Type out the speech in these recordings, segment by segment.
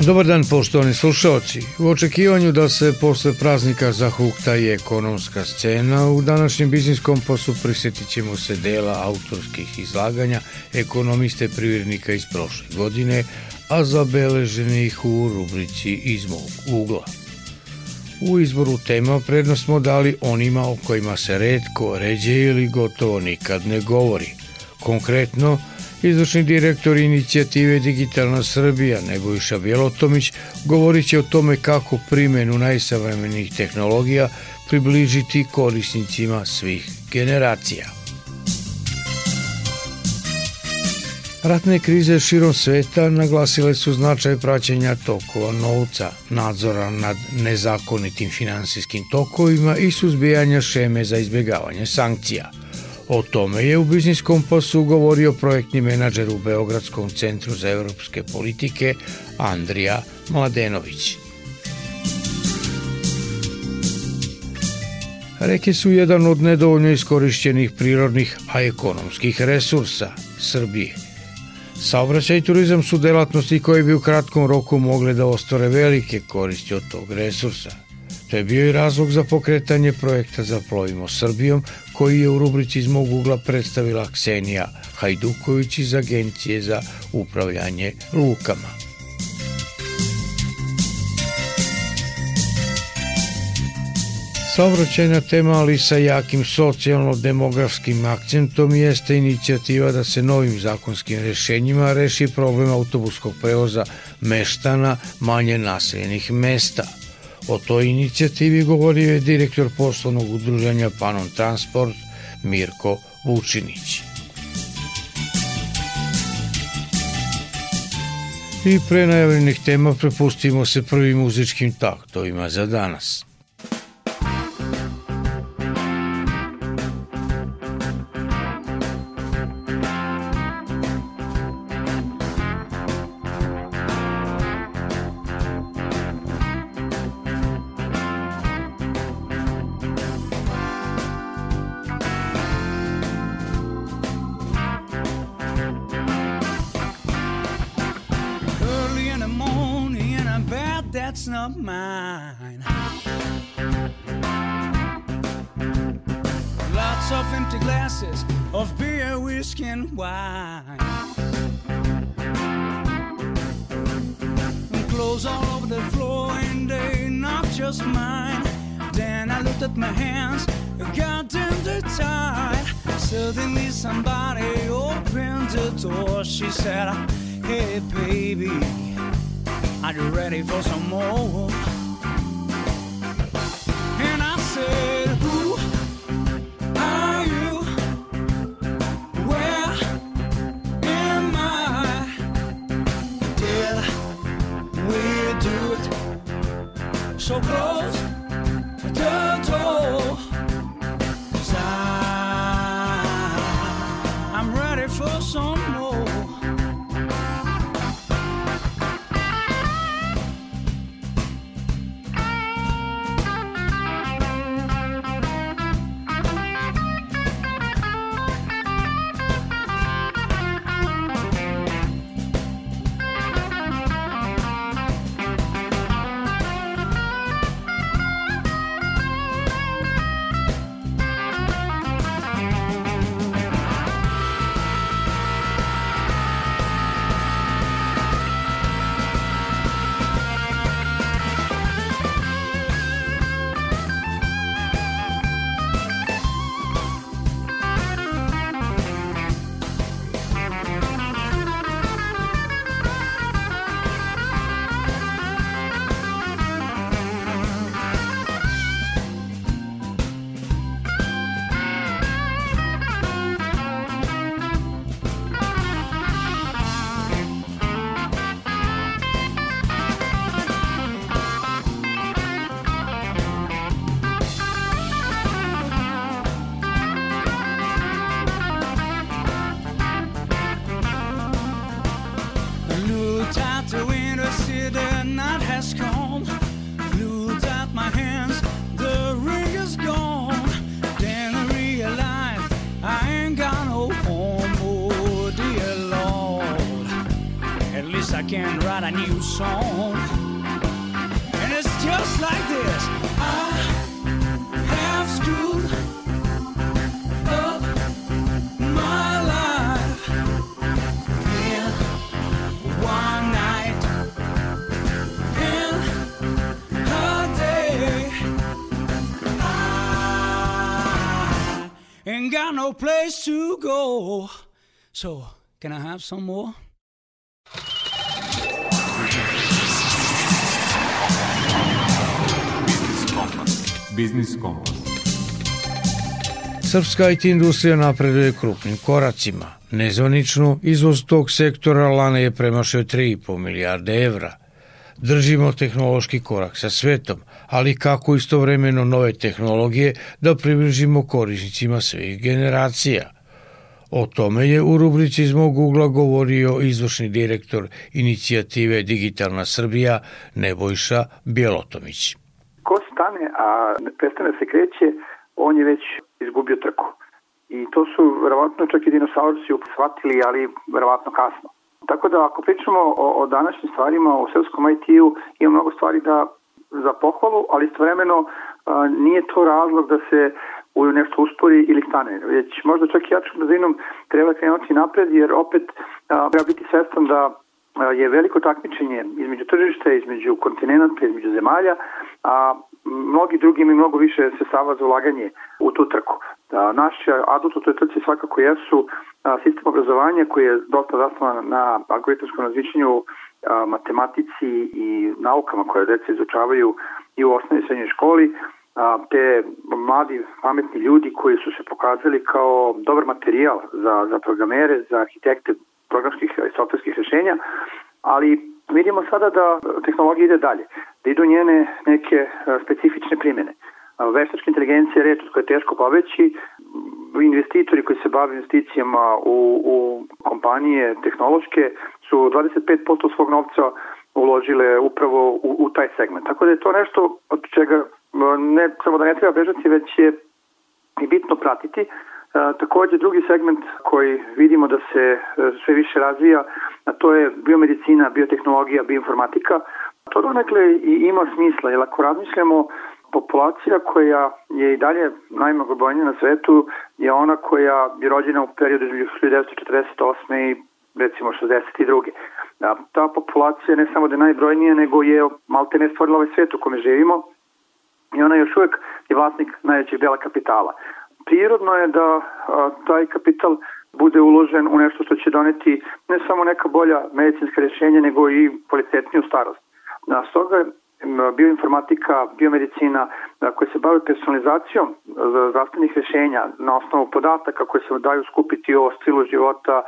Dobar dan poštovani slušalci. U očekivanju da se posle praznika zahukta i ekonomska scena, u današnjem biznis kompasu prisjetit ćemo se dela autorskih izlaganja ekonomiste privrednika iz prošle godine, a zabeleženih u rubrici iz mog ugla. U izboru tema prednost smo dali onima o kojima se redko, ređe ili gotovo nikad ne govori. Konkretno, Izvršni direktor inicijative Digitalna Srbija Nebojša Bjelotomić govorit će o tome kako primenu najsavremenijih tehnologija približiti korisnicima svih generacija. Ratne krize širom sveta naglasile su značaj praćenja tokova novca, nadzora nad nezakonitim finansijskim tokovima i suzbijanja šeme za izbjegavanje sankcija – O tome je u Biznis Kompasu govorio projektni menadžer u Beogradskom centru za evropske politike Andrija Mladenović. Reke su jedan od nedovoljno iskorišćenih prirodnih, a ekonomskih resursa Srbije. Saobraćaj i turizam su delatnosti koje bi u kratkom roku mogle da ostvare velike koristi od tog resursa – To je bio i razlog za pokretanje projekta za Plovimo Srbijom, koji je u rubrici iz mog ugla predstavila Ksenija Hajduković iz Agencije za upravljanje lukama. Saobraćajna tema, ali sa jakim socijalno-demografskim akcentom, jeste inicijativa da se novim zakonskim rešenjima reši problem autobuskog prevoza meštana manje naseljenih mesta – O toj inicijativi govorio je direktor poslovnog udruženja Panon Transport Mirko Vučinić. I pre najavljenih tema prepustimo se prvim muzičkim taktovima za danas. my hands got them too tight. Suddenly somebody opened the door. She said, Hey baby, are you ready for some more? And I said, Who are you? Where am I? Did we do it so close? A new song. And it's just like this. I have screwed up my life in one night in a day. I ain't got no place to go. So, can I have some more? Biznis Kompas. Srpska IT industrija napreduje krupnim koracima. Nezvanično, izvoz tog sektora lana je premašio 3,5 milijarde evra. Držimo tehnološki korak sa svetom, ali kako istovremeno nove tehnologije da približimo korisnicima svih generacija. O tome je u rubrici iz mog ugla govorio izvršni direktor inicijative Digitalna Srbija Nebojša Bjelotomić. Stane, a ne prestane da se kreće, on je već izgubio trku. I to su verovatno čak i dinosaurci shvatili, ali verovatno kasno. Tako da ako pričamo o, o današnjim stvarima, o srpskom IT-u, ima mnogo stvari da za pohvalu, ali istovremeno a, nije to razlog da se u nešto uspori ili stane. Već možda čak i jačom brzinom treba krenuti napred, jer opet a, treba biti svestan da je veliko takmičenje između tržišta, između kontinenta, između zemalja, a mnogi drugi imaju mnogo više sredstava za ulaganje u tu trku. Da, naš adut u toj trci svakako jesu sistem obrazovanja koji je dosta zasnovan na algoritamskom razmišljanju, a, matematici i naukama koje deca izučavaju i u osnovnoj srednjoj školi, te mladi pametni ljudi koji su se pokazali kao dobar materijal za, za programere, za arhitekte programskih i softverskih rešenja, ali vidimo sada da tehnologija ide dalje, da idu njene neke e, specifične primjene. Veštačka inteligencija je reč od koje je teško pobeći, investitori koji se bave investicijama u, u kompanije tehnološke su 25% svog novca uložile upravo u, u taj segment. Tako da je to nešto od čega ne samo da ne treba bežati, već je i bitno pratiti. Takođe drugi segment koji vidimo da se e, sve više razvija, a to je biomedicina, biotehnologija, bioinformatika. To donekle i ima smisla, jer ako razmišljamo populacija koja je i dalje najmnogobrojnija na svetu je ona koja je rođena u periodu 1948. i recimo 62. Da, ta populacija ne samo da je najbrojnija, nego je malte ne stvorila ovaj svet u kome živimo i ona još uvek je vlasnik najvećeg dela kapitala. Prirodno je da a, taj kapital bude uložen u nešto što će doneti ne samo neka bolja medicinska rješenja, nego i kvalitetniju starost. Na stoga bioinformatika, biomedicina koje se bave personalizacijom zdravstvenih rešenja na osnovu podataka koje se daju skupiti o stilu života,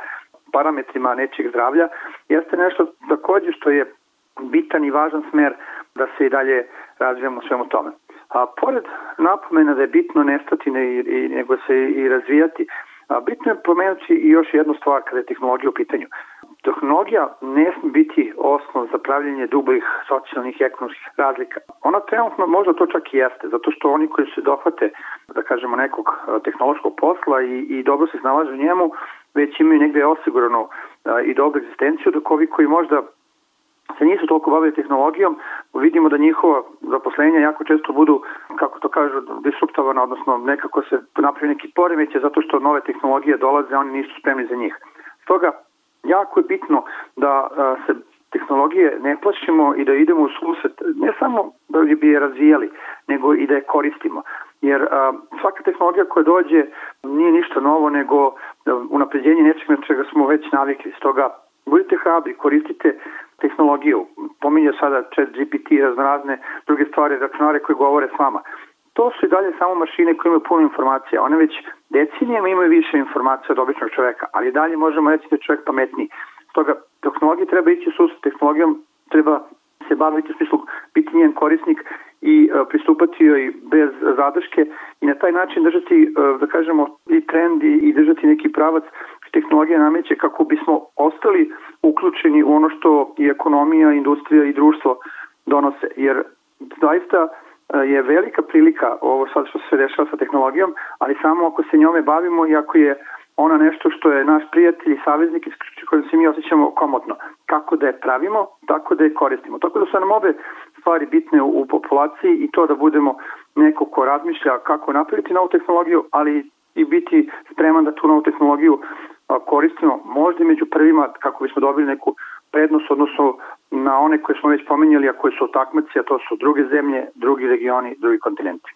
parametrima nečeg zdravlja, jeste nešto takođe što je bitan i važan smer da se i dalje razvijamo svemu tome. A pored napomena da je bitno nestati ne, i, nego se i razvijati, a, bitno je pomenuti i još jednu stvar kada je tehnologija u pitanju. Tehnologija ne sme biti osnov za pravljenje dublih socijalnih i ekonomskih razlika. Ona trenutno možda to čak i jeste, zato što oni koji se dohvate, da kažemo, nekog tehnološkog posla i, i dobro se snalaže u njemu, već imaju negde osiguranu i dobru egzistenciju, dok ovi koji možda se nisu toliko bavili tehnologijom, vidimo da njihova zaposlenja jako često budu, kako to kažu, disruptovana, odnosno nekako se napravi neki poremeće zato što nove tehnologije dolaze, oni nisu spremni za njih. Stoga, jako je bitno da se tehnologije ne plašimo i da idemo u susret, ne samo da bi je razvijali, nego i da je koristimo. Jer a, svaka tehnologija koja dođe nije ništa novo, nego unapređenje nečeg na čega smo već navikli. Stoga budite hrabri, koristite tehnologiju. Pominje sada chat GPT, raznorazne druge stvari, računare koje govore s vama. To su i dalje samo mašine koje imaju puno informacija. One već decenijama imaju više informacija od običnog čoveka, ali dalje možemo reći da je čovek pametniji. Stoga, tehnologija treba ići u tehnologijom treba se baviti u smislu biti njen korisnik i uh, pristupati joj bez zadrške i na taj način držati, uh, da kažemo, i trend i, i držati neki pravac tehnologija nameće kako bismo ostali uključeni u ono što i ekonomija, industrija i društvo donose, jer zaista e, je velika prilika ovo sad što se dešava sa tehnologijom, ali samo ako se njome bavimo i ako je ona nešto što je naš prijatelj i saveznik s kojim se mi osjećamo komotno. Kako da je pravimo, tako da je koristimo. Tako da su nam obe stvari bitne u, u populaciji i to da budemo neko ko razmišlja kako napraviti novu tehnologiju, ali i biti spreman da tu novu tehnologiju koristimo možda među prvima kako bismo dobili neku prednost odnosno na one koje smo već pomenjali, a koje su takmaci, a to su druge zemlje, drugi regioni, drugi kontinenti.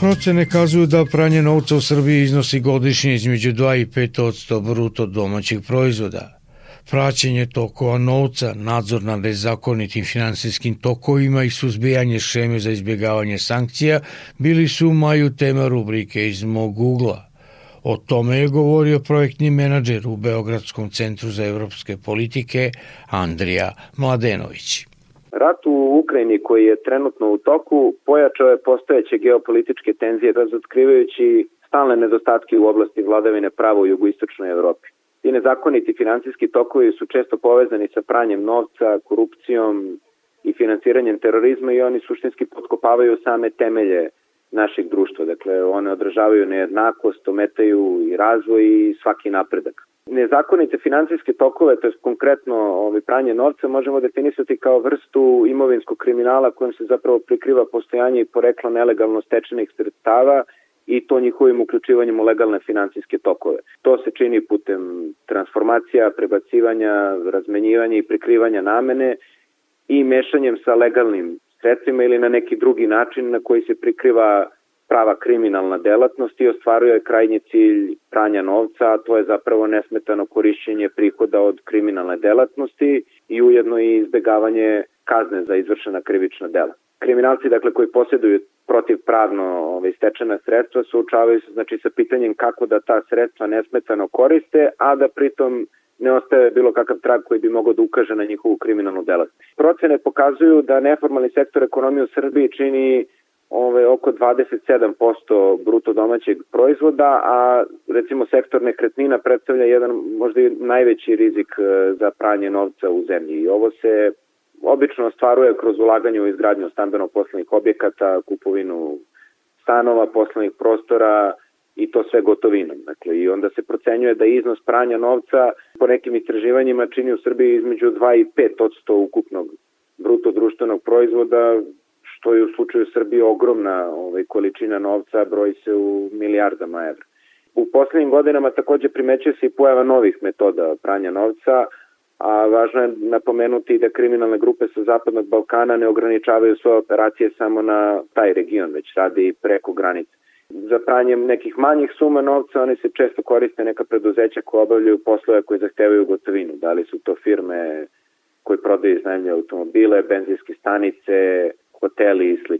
Procene kazuju da pranje novca u Srbiji iznosi godišnje između 2 i 5 odsto bruto domaćeg proizvoda. Praćenje tokova novca, nadzor nad nezakonitim finansijskim tokovima i suzbijanje šeme za izbjegavanje sankcija bili su u maju tema rubrike iz mog Google-a. O tome je govorio projektni menadžer u Beogradskom centru za evropske politike Andrija Mladenović. Rat u Ukrajini koji je trenutno u toku pojačao je postojeće geopolitičke tenzije razotkrivajući stalne nedostatke u oblasti vladavine prava u jugoistočnoj Evropi. Ti nezakoniti finansijski tokovi su često povezani sa pranjem novca, korupcijom i finansiranjem terorizma i oni suštinski potkopavaju same temelje našeg društva. Dakle, one odražavaju nejednakost, ometaju i razvoj i svaki napredak. Nezakonite financijske tokove, to je konkretno ovaj, pranje novca, možemo definisati kao vrstu imovinskog kriminala kojim se zapravo prikriva postojanje i poreklo nelegalno stečenih sredstava i to njihovim uključivanjem u legalne financijske tokove. To se čini putem transformacija, prebacivanja, razmenjivanja i prikrivanja namene i mešanjem sa legalnim sredstvima ili na neki drugi način na koji se prikriva prava kriminalna delatnost i ostvaruje krajnji cilj pranja novca, a to je zapravo nesmetano korišćenje prihoda od kriminalne delatnosti i ujedno i izbegavanje kazne za izvršena krivična dela. Kriminalci dakle koji posjeduju protivpravno ovaj, stečena sredstva suočavaju se znači sa pitanjem kako da ta sredstva nesmetano koriste, a da pritom ne ostaje bilo kakav trag koji bi mogao da ukaže na njihovu kriminalnu delatnost. Procene pokazuju da neformalni sektor ekonomije u Srbiji čini ove, oko 27% bruto domaćeg proizvoda, a recimo sektor nekretnina predstavlja jedan možda i najveći rizik e, za pranje novca u zemlji. I ovo se obično ostvaruje kroz ulaganje u izgradnju stambeno-poslovnih objekata, kupovinu stanova, poslovnih prostora, i to sve gotovinom. Dakle, i onda se procenjuje da iznos pranja novca po nekim istraživanjima čini u Srbiji između 2 i 5 odsto ukupnog bruto društvenog proizvoda, što je u slučaju Srbije ogromna ovaj, količina novca, broji se u milijardama evra. U poslednjim godinama takođe primećuje se i pojava novih metoda pranja novca, a važno je napomenuti da kriminalne grupe sa Zapadnog Balkana ne ograničavaju svoje operacije samo na taj region, već rade i preko granice. Za pranjem nekih manjih suma novca oni se često koriste neka preduzeća koja obavljaju poslove koje zahtevaju gotovinu. Da li su to firme koji prodaju iznajemlje automobile, benzinske stanice, hoteli i sl.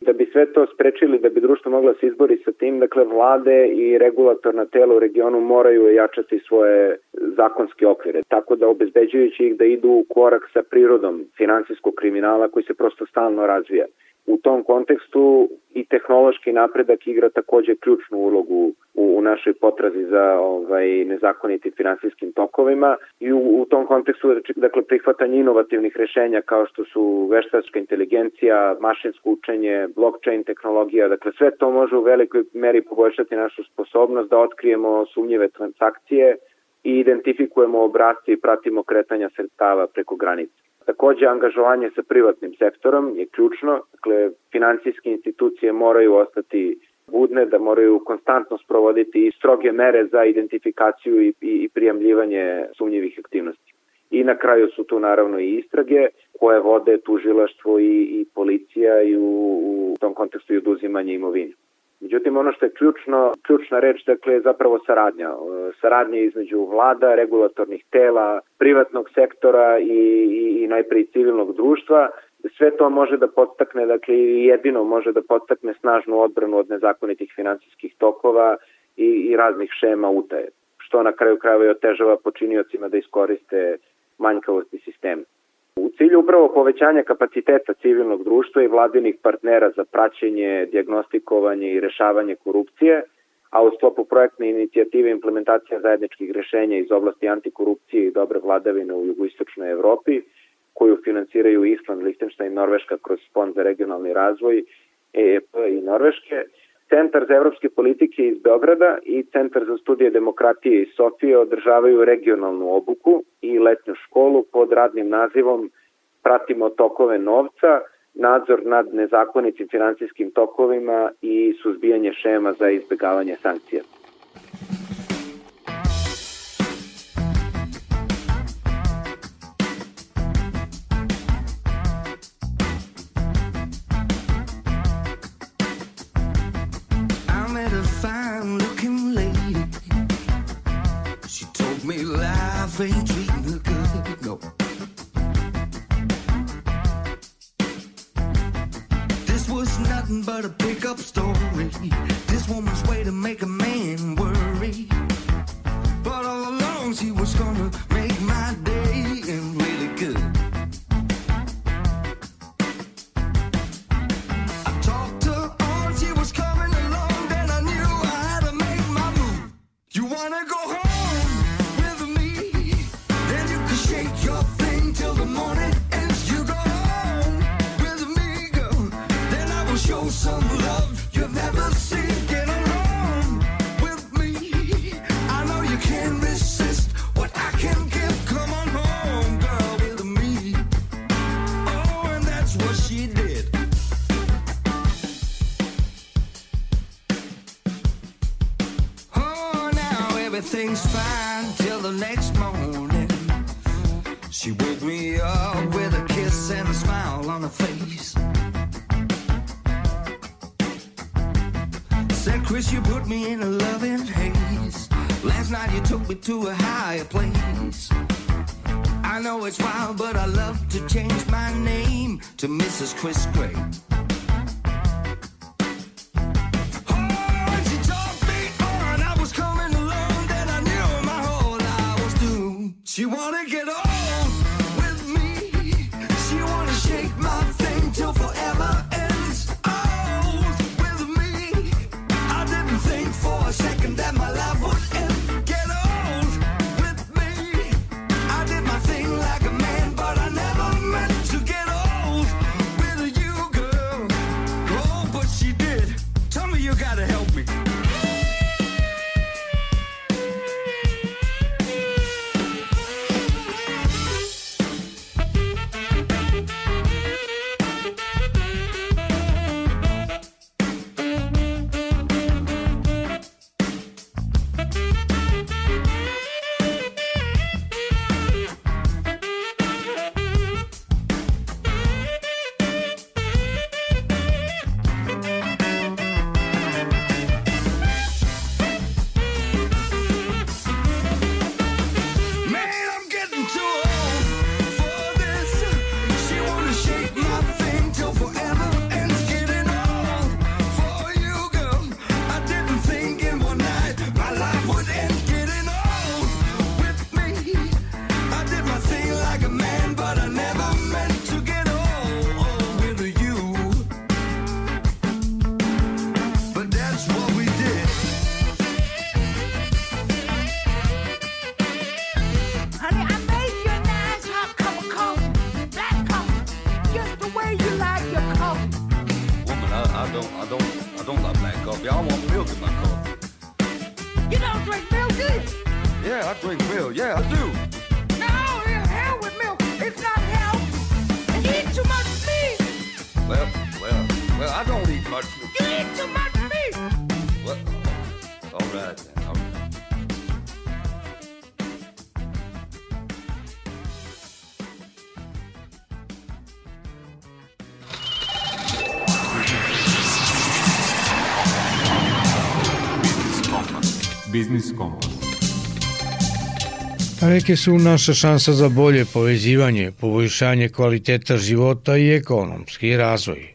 Da bi sve to sprečili, da bi društvo moglo da se izbori sa tim, dakle vlade i regulatorna tela u regionu moraju jačati svoje zakonske okvire, tako da obezbeđujući ih da idu u korak sa prirodom finansijskog kriminala koji se prosto stalno razvija. U tom kontekstu i tehnološki napredak igra takođe ključnu ulogu u, u našoj potrazi za ovaj nezakonitim finansijskim tokovima i u, u tom kontekstu dakle prihvatanje inovativnih rešenja kao što su veštačka inteligencija, mašinsko učenje, blockchain tehnologija, dakle sve to može u velikoj meri poboljšati našu sposobnost da otkrijemo sumnjive transakcije i identifikujemo obrazce i pratimo kretanja sredstava preko granice. Takođe, angažovanje sa privatnim sektorom je ključno. Dakle, financijske institucije moraju ostati budne, da moraju konstantno sprovoditi i stroge mere za identifikaciju i, i, i prijamljivanje sumnjivih aktivnosti. I na kraju su tu naravno i istrage koje vode tužilaštvo i, i policija i u, u tom kontekstu i oduzimanje imovine. Međutim, ono što je ključno, ključna reč, dakle, je zapravo saradnja. Saradnja između vlada, regulatornih tela, privatnog sektora i, i, i najpre i civilnog društva. Sve to može da podstakne, dakle, jedino može da podstakne snažnu odbranu od nezakonitih finansijskih tokova i, i raznih šema utaje, što na kraju krajeva i otežava počiniocima da iskoriste manjkavosti sistema. U cilju upravo povećanja kapaciteta civilnog društva i vladinih partnera za praćenje, diagnostikovanje i rešavanje korupcije, a u sklopu projektne inicijative implementacija zajedničkih rešenja iz oblasti antikorupcije i dobre vladavine u jugoistočnoj Evropi, koju finansiraju Island, Lichtenstein Norveška kroz Fond za regionalni razvoj, EEP i Norveške, Centar za evropske politike iz Beograda i Centar za studije demokratije iz Sofije održavaju regionalnu obuku i letnju školu pod radnim nazivom Pratimo tokove novca, nadzor nad nezakonitim finansijskim tokovima i suzbijanje šema za izbegavanje sankcija. you life was doomed. She wanna get on with me. She wanna shake my thing till forever Yeah, I drink milk. Yeah, I do. No, the hell with milk. It's not health. And you eat too much meat. Well, well, well, I don't eat much. You eat too much meat. Well, all right then. All right. Biznis Kompas. Reke su naša šansa za bolje povezivanje, poboljšanje kvaliteta života i ekonomski razvoj.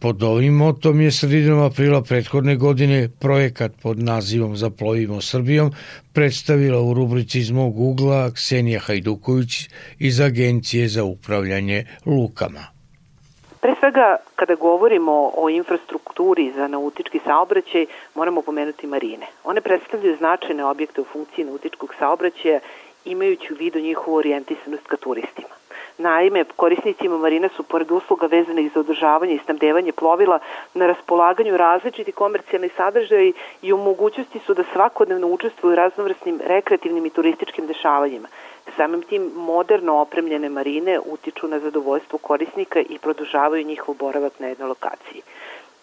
Pod ovim motom je sredinom aprila prethodne godine projekat pod nazivom Zaplovimo Srbijom predstavila u rubrici iz mog ugla Ksenija Hajduković iz Agencije za upravljanje lukama. Pre svega, kada govorimo o infrastrukturi za nautički saobraćaj, moramo pomenuti marine. One predstavljaju značajne objekte u funkciji nautičkog saobraćaja, imajući u vidu njihovu orijentisanost ka turistima. Naime, korisnicima marina su pored usluga vezanih za održavanje i snabdevanje plovila na raspolaganju različiti komercijalni sadržaji i u mogućnosti su da svakodnevno učestvuju u raznovrsnim rekreativnim i turističkim dešavanjima. Samim tim moderno opremljene marine utiču na zadovoljstvo korisnika i produžavaju njihov boravak na jednoj lokaciji.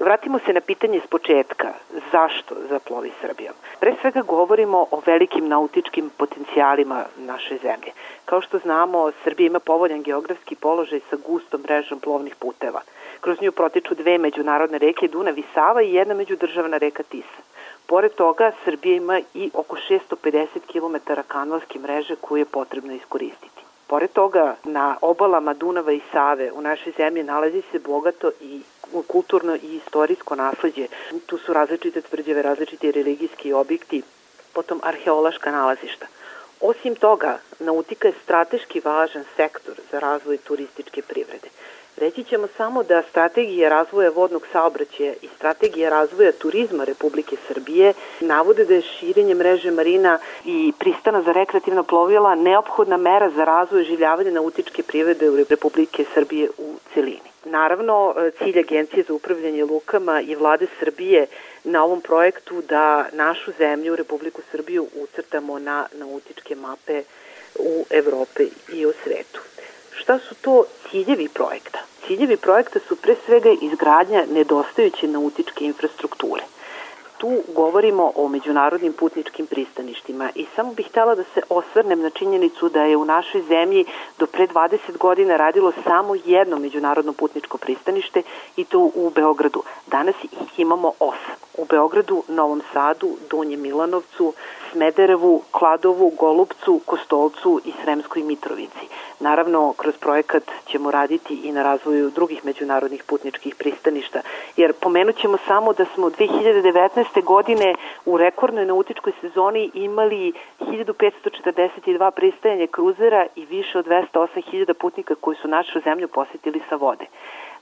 Vratimo se na pitanje s početka. Zašto zaplovi Srbijom? Pre svega govorimo o velikim nautičkim potencijalima naše zemlje. Kao što znamo, Srbija ima povoljan geografski položaj sa gustom mrežom plovnih puteva. Kroz nju protiču dve međunarodne reke Dunav i Sava i jedna međudržavna reka Tisa. Pored toga, Srbija ima i oko 650 km kanalske mreže koju je potrebno iskoristiti. Pored toga, na obalama Dunava i Save u našoj zemlji nalazi se bogato i kulturno i istorijsko nasledđe. Tu su različite tvrđave, različiti religijski objekti, potom arheološka nalazišta. Osim toga, nautika je strateški važan sektor za razvoj turističke privrede. Reći ćemo samo da strategija razvoja vodnog saobraćaja i strategija razvoja turizma Republike Srbije navode da je širenje mreže marina i pristana za rekreativna plovila neophodna mera za razvoj življavanja nautičke privrede u Republike Srbije u celini. Naravno, cilj Agencije za upravljanje lukama i vlade Srbije na ovom projektu da našu zemlju, Republiku Srbiju, ucrtamo na nautičke mape u Evrope i u svetu. Šta su to ciljevi projekta? Ciljevi projekta su pre svega izgradnja nedostajuće nautičke infrastrukture. Tu govorimo o međunarodnim putničkim pristaništima i samo bih htela da se osvrnem na činjenicu da je u našoj zemlji do pre 20 godina radilo samo jedno međunarodno putničko pristanište i to u Beogradu. Danas ih imamo osam. U Beogradu, Novom Sadu, Donjem Milanovcu, Smederevu, Kladovu, Golubcu, Kostolcu i Sremskoj Mitrovici. Naravno, kroz projekat ćemo raditi i na razvoju drugih međunarodnih putničkih pristaništa, jer pomenut ćemo samo da smo 2019. godine u rekordnoj nautičkoj sezoni imali 1542 pristajanje kruzera i više od 208.000 putnika koji su našu zemlju posetili sa vode.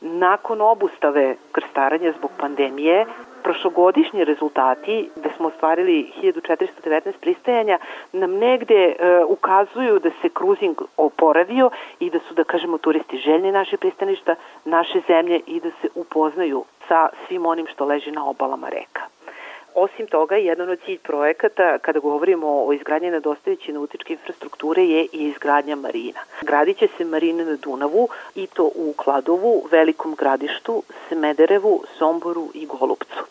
Nakon obustave krstaranja zbog pandemije, prošlogodišnji rezultati, gde smo ostvarili 1419 pristajanja, nam negde e, ukazuju da se kruzing oporavio i da su, da kažemo, turisti željni naše pristaništa, naše zemlje i da se upoznaju sa svim onim što leži na obalama reka. Osim toga, jedan od cilj projekata, kada govorimo o izgradnji nedostajuće nautičke infrastrukture, je i izgradnja marina. Gradit će se marine na Dunavu i to u Kladovu, Velikom gradištu, Smederevu, Somboru i Golubcu.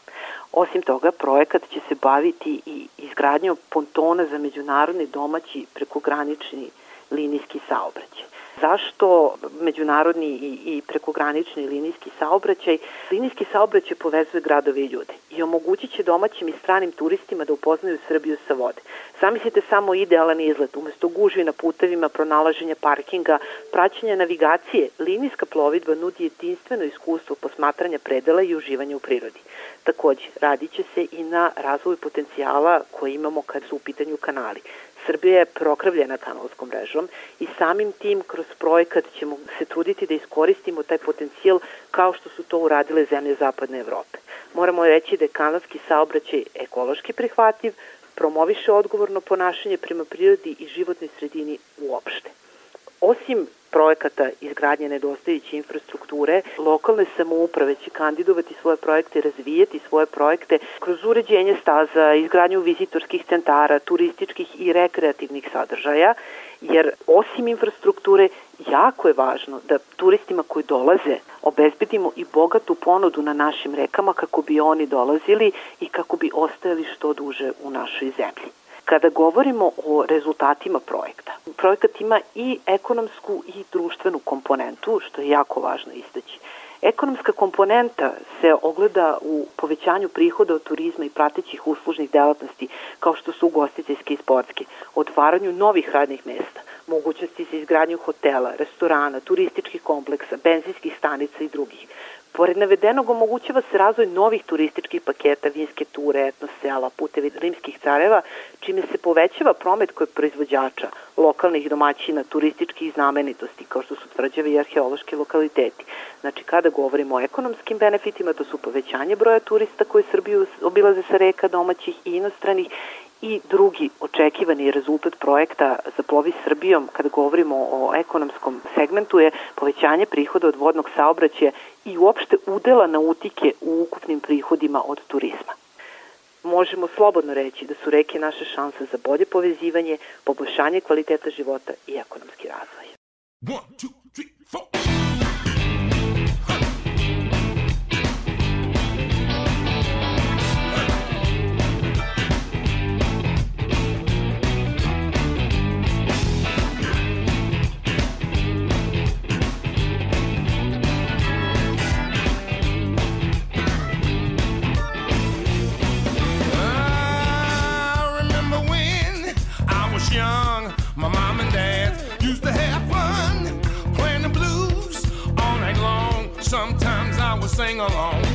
Osim toga, projekat će se baviti i izgradnjom pontona za međunarodni domaći prekogranični linijski saobraćaj. Zašto međunarodni i, i prekogranični linijski saobraćaj? Linijski saobraćaj povezuje gradove i ljude i omogućit će domaćim i stranim turistima da upoznaju Srbiju sa vode. Zamislite samo idealan izlet, umesto gužvi na putevima, pronalaženja parkinga, praćenja navigacije, linijska plovidba nudi jedinstveno iskustvo posmatranja predela i uživanja u prirodi. Takođe, radit će se i na razvoju potencijala koje imamo kad su u pitanju kanali. Srbija je prokravljena kanalskom mrežom i samim tim kroz projekat ćemo se truditi da iskoristimo taj potencijal kao što su to uradile zemlje Zapadne Evrope. Moramo reći da je kanalski saobraćaj ekološki prihvatljiv, promoviše odgovorno ponašanje prema prirodi i životnoj sredini uopšte. Osim projekata izgradnje nedostajuće infrastrukture, lokalne samouprave će kandidovati svoje projekte, razvijeti svoje projekte kroz uređenje staza, izgradnju vizitorskih centara, turističkih i rekreativnih sadržaja, jer osim infrastrukture jako je važno da turistima koji dolaze obezbedimo i bogatu ponudu na našim rekama kako bi oni dolazili i kako bi ostajali što duže u našoj zemlji. Kada govorimo o rezultatima projekta, projekat ima i ekonomsku i društvenu komponentu, što je jako važno istaći. Ekonomska komponenta se ogleda u povećanju prihoda od turizma i pratećih uslužnih delatnosti, kao što su ugostiteljske i sportske, otvaranju novih radnih mesta, mogućnosti za izgradnju hotela, restorana, turističkih kompleksa, benzinskih stanica i drugih. Pored navedenog omogućava se razvoj novih turističkih paketa, vinske ture, etno sela, putevi rimskih careva, čime se povećava promet kod proizvođača, lokalnih domaćina, turističkih znamenitosti, kao što su tvrđave i arheološki lokaliteti. Znači, kada govorimo o ekonomskim benefitima, to su povećanje broja turista koji Srbiju obilaze sa reka domaćih i inostranih i drugi očekivani rezultat projekta za plovi Srbijom kada govorimo o ekonomskom segmentu je povećanje prihoda od vodnog saobraćaja i uopšte udela nautike u ukupnim prihodima od turizma. Možemo slobodno reći da su reke naše šanse za bolje povezivanje, poboljšanje kvaliteta života i ekonomski razvoj. One, two, three, four. Sing along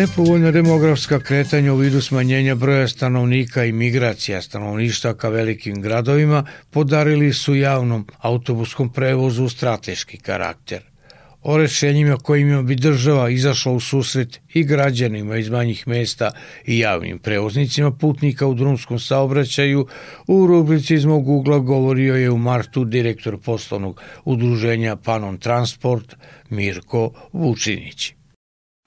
Nepovoljna demografska kretanja u vidu smanjenja broja stanovnika i migracija stanovništva ka velikim gradovima podarili su javnom autobuskom prevozu strateški karakter. O rešenjima kojima bi država izašla u susret i građanima iz manjih mesta i javnim prevoznicima putnika u drumskom saobraćaju u rubrici iz mog ugla govorio je u martu direktor poslovnog udruženja Panon Transport Mirko Vučinić.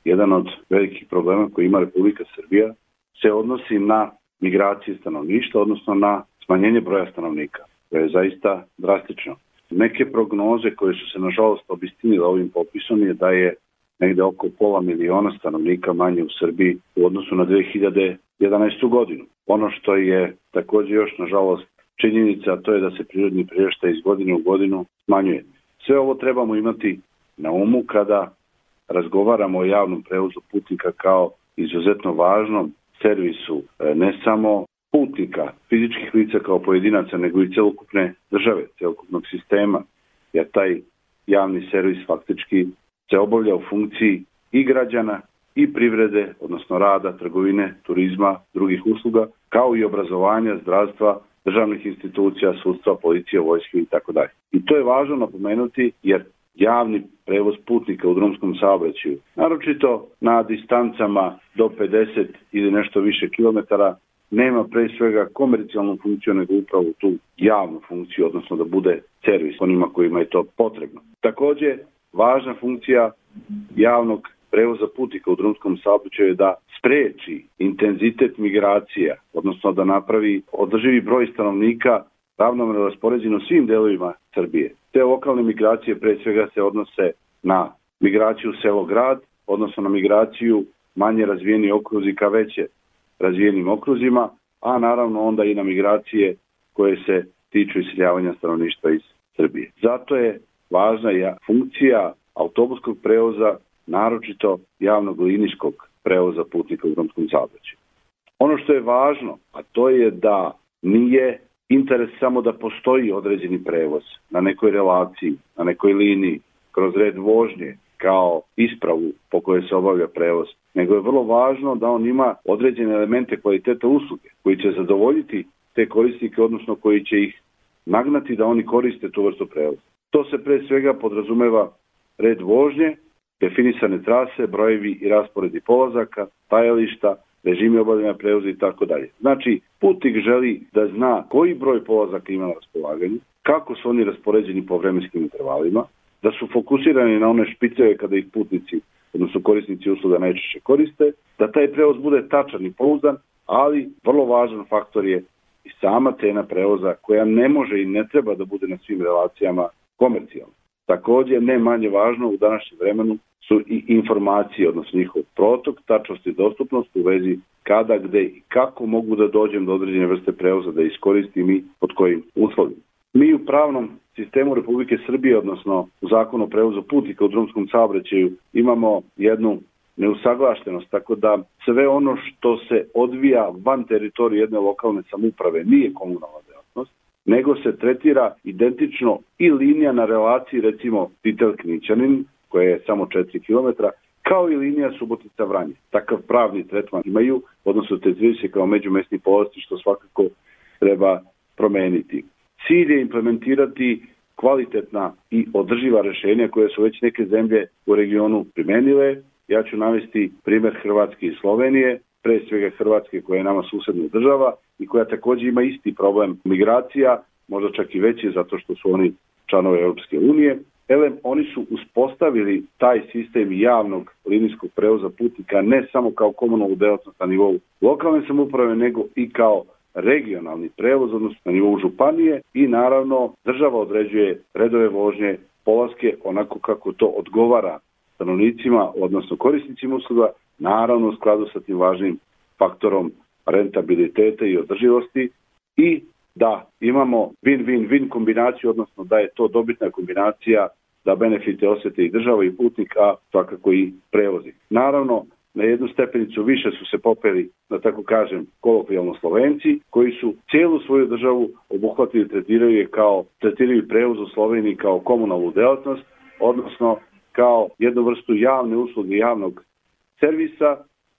Jedan od velikih problema koji ima Republika Srbija se odnosi na migracije stanovništva, odnosno na smanjenje broja stanovnika. To je zaista drastično. Neke prognoze koje su se nažalost obistinile ovim popisom je da je negde oko pola miliona stanovnika manje u Srbiji u odnosu na 2011. godinu. Ono što je takođe još nažalost činjenica, to je da se prirodni priraštaj iz godine u godinu smanjuje. Sve ovo trebamo imati na umu kada razgovaramo o javnom prevozu putnika kao izuzetno važnom servisu e, ne samo putnika, fizičkih lica kao pojedinaca, nego i celokupne države, celokupnog sistema, jer taj javni servis faktički se obavlja u funkciji i građana i privrede, odnosno rada, trgovine, turizma, drugih usluga, kao i obrazovanja, zdravstva, državnih institucija, sudstva, policije, vojske i tako dalje. I to je važno napomenuti jer javni prevoz putnika u drumskom saobraćaju, naročito na distancama do 50 ili nešto više kilometara, nema pre svega komercijalnu funkciju, nego upravo tu javnu funkciju, odnosno da bude servis onima kojima je to potrebno. Takođe, važna funkcija javnog prevoza putnika u drumskom saobraćaju je da spreči intenzitet migracija, odnosno da napravi održivi broj stanovnika ravnomerno raspoređen u svim delovima Srbije. Te lokalne migracije pre svega se odnose na migraciju selo-grad, odnosno na migraciju manje razvijeni okruzi ka veće razvijenim okruzima, a naravno onda i na migracije koje se tiču iseljavanja stanovništva iz Srbije. Zato je važna i funkcija autobuskog prevoza, naročito javnog linijskog prevoza putnika u drumskom saobraćaju. Ono što je važno, a to je da nije interes samo da postoji određeni prevoz na nekoj relaciji, na nekoj liniji, kroz red vožnje, kao ispravu po kojoj se obavlja prevoz, nego je vrlo važno da on ima određene elemente kvaliteta usluge koji će zadovoljiti te korisnike, odnosno koji će ih nagnati da oni koriste tu vrstu prevoza. To se pre svega podrazumeva red vožnje, definisane trase, brojevi i rasporedi polazaka, tajališta, režimi obavljanja prevoza i tako dalje. Znači, putnik želi da zna koji broj polazaka ima na raspolaganju, kako su oni raspoređeni po vremenskim intervalima, da su fokusirani na one špiceve kada ih putnici, odnosno korisnici usluga najčešće koriste, da taj prevoz bude tačan i pouzdan, ali vrlo važan faktor je i sama cena prevoza koja ne može i ne treba da bude na svim relacijama komercijalna. Takođe, ne manje važno u današnjem vremenu su i informacije, odnosno njihov protok, tačnost i dostupnost u vezi kada, gde i kako mogu da dođem do određene vrste prevoza, da iskoristim i pod kojim uslovima. Mi u pravnom sistemu Republike Srbije, odnosno u zakonu o prevozu putnika u drumskom saobraćaju, imamo jednu neusaglašenost, tako da sve ono što se odvija van teritorije jedne lokalne samuprave nije komunalna nego se tretira identično i linija na relaciji recimo Titel Knićanin, koja je samo 4 km, kao i linija Subotica Vranje. Takav pravni tretman imaju, odnosno tretiraju se kao međumestni polazci, što svakako treba promeniti. Cilj je implementirati kvalitetna i održiva rešenja koje su već neke zemlje u regionu primenile. Ja ću navesti primer Hrvatske i Slovenije, pre svega Hrvatske koja je nama susedna država i koja takođe ima isti problem migracija, možda čak i veći zato što su oni članove Europske unije. Elem, oni su uspostavili taj sistem javnog linijskog prevoza putnika ne samo kao komunalnu delatnost na nivou lokalne samuprave, nego i kao regionalni prevoz, odnosno na nivou županije i naravno država određuje redove vožnje, polaske onako kako to odgovara stanovnicima, odnosno korisnicima usluga, naravno u skladu sa tim važnim faktorom rentabiliteta i održivosti i da imamo win-win-win kombinaciju, odnosno da je to dobitna kombinacija da benefite osete i država i putnik, a svakako i prevozi. Naravno, na jednu stepenicu više su se popeli, da tako kažem, kolokvijalno Slovenci, koji su cijelu svoju državu obuhvatili tretiraju je kao, tretiraju prevoz u Sloveniji kao komunalnu delatnost, odnosno kao jednu vrstu javne usluge javnog servisa,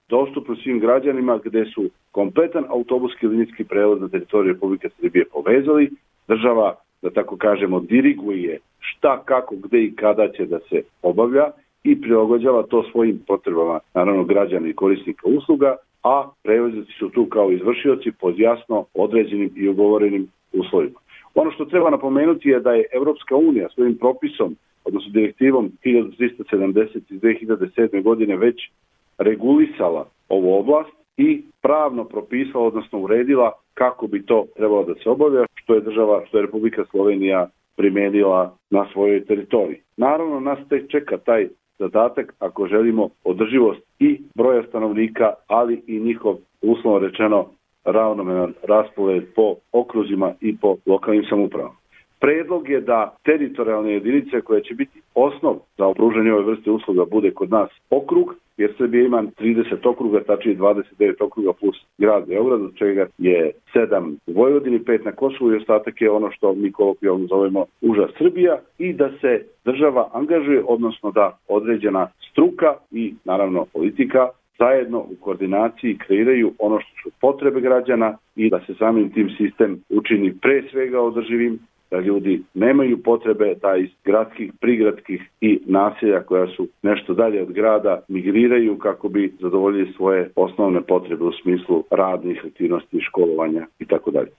dostupno svim građanima gde su kompletan autobuski linijski prevoz na teritoriju Republike Srbije povezali, država, da tako kažemo, diriguje šta, kako, gde i kada će da se obavlja i prilagođava to svojim potrebama, naravno građana i korisnika usluga, a prevoznici su tu kao izvršioci pod jasno određenim i ugovorenim uslovima. Ono što treba napomenuti je da je Evropska unija svojim propisom, odnosno direktivom 1370 iz 2007. godine već regulisala ovu oblast i pravno propisala, odnosno uredila kako bi to trebalo da se obavlja, što je država, što je Republika Slovenija primenila na svojoj teritoriji. Naravno, nas tek čeka taj zadatak ako želimo održivost i broja stanovnika, ali i njihov uslovno rečeno ravnomeran raspored po okruzima i po lokalnim samupravama. Predlog je da teritorijalne jedinice koje će biti osnov za opružanje ove vrste usluga bude kod nas okrug, jer Srbija ima 30 okruga, tačnije 29 okruga plus grad Beograd, od čega je 7 u Vojvodini, 5 na Kosovu i ostatak je ono što mi kolokvijalno zovemo uža Srbija i da se država angažuje, odnosno da određena struka i naravno politika zajedno u koordinaciji kreiraju ono što su potrebe građana i da se samim tim sistem učini pre svega održivim, da ljudi nemaju potrebe da iz gradskih, prigradskih i naselja koja su nešto dalje od grada migriraju kako bi zadovoljili svoje osnovne potrebe u smislu radnih aktivnosti, školovanja i tako dalje.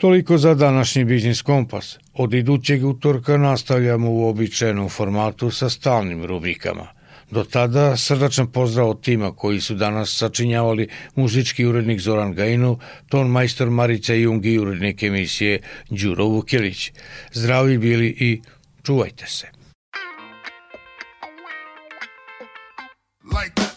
Toliko za današnji Biznis Kompas. Od idućeg utorka nastavljamo u običajnom formatu sa stalnim rubrikama. Do tada srdačan pozdrav od tima koji su danas sačinjavali muzički urednik Zoran Gajinov, ton majstor Marica Jung i urednik emisije Đuro Vukilić. Zdravi bili i čuvajte se. Like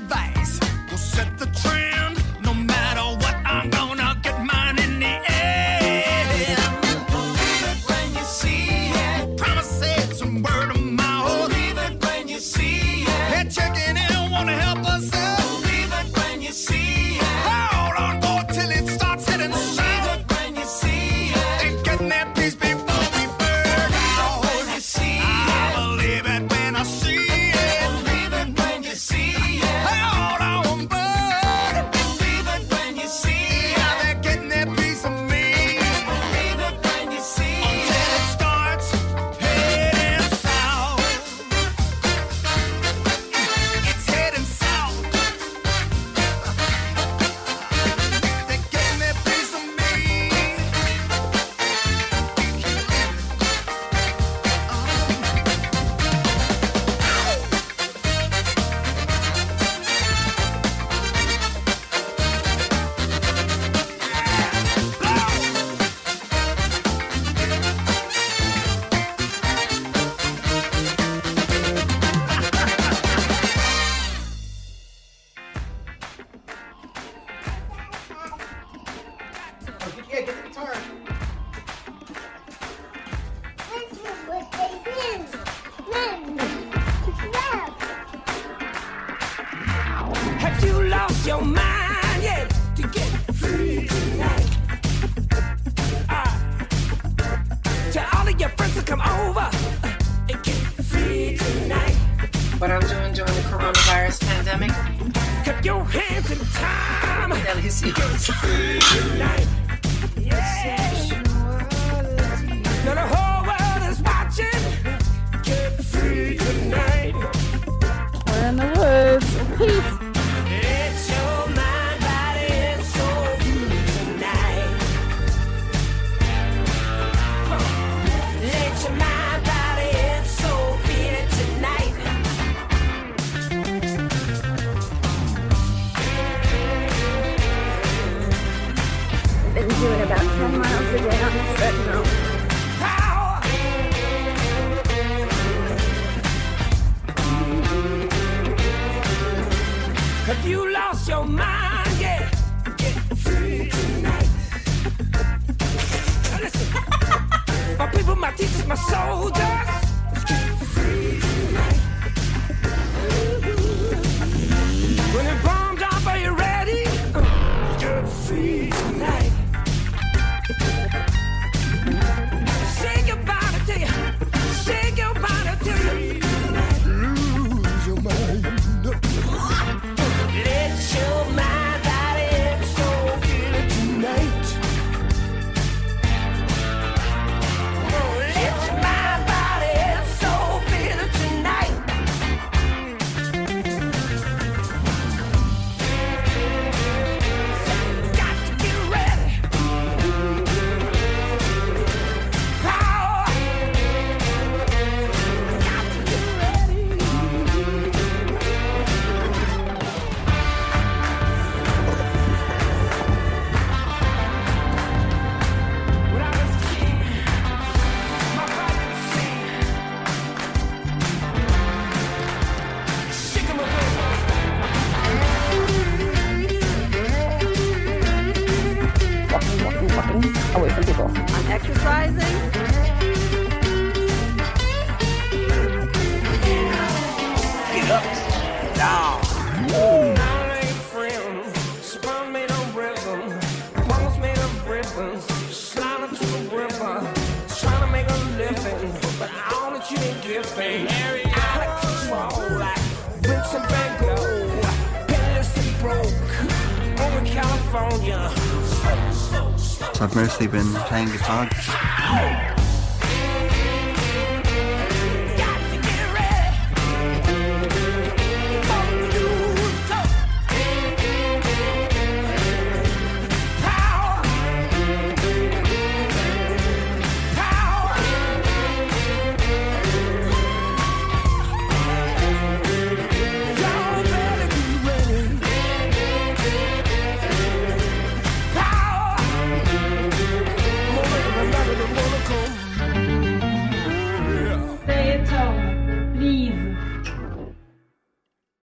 advice. Will set the pandemic. Your hands in time. Hell, yes. yeah. my soldiers.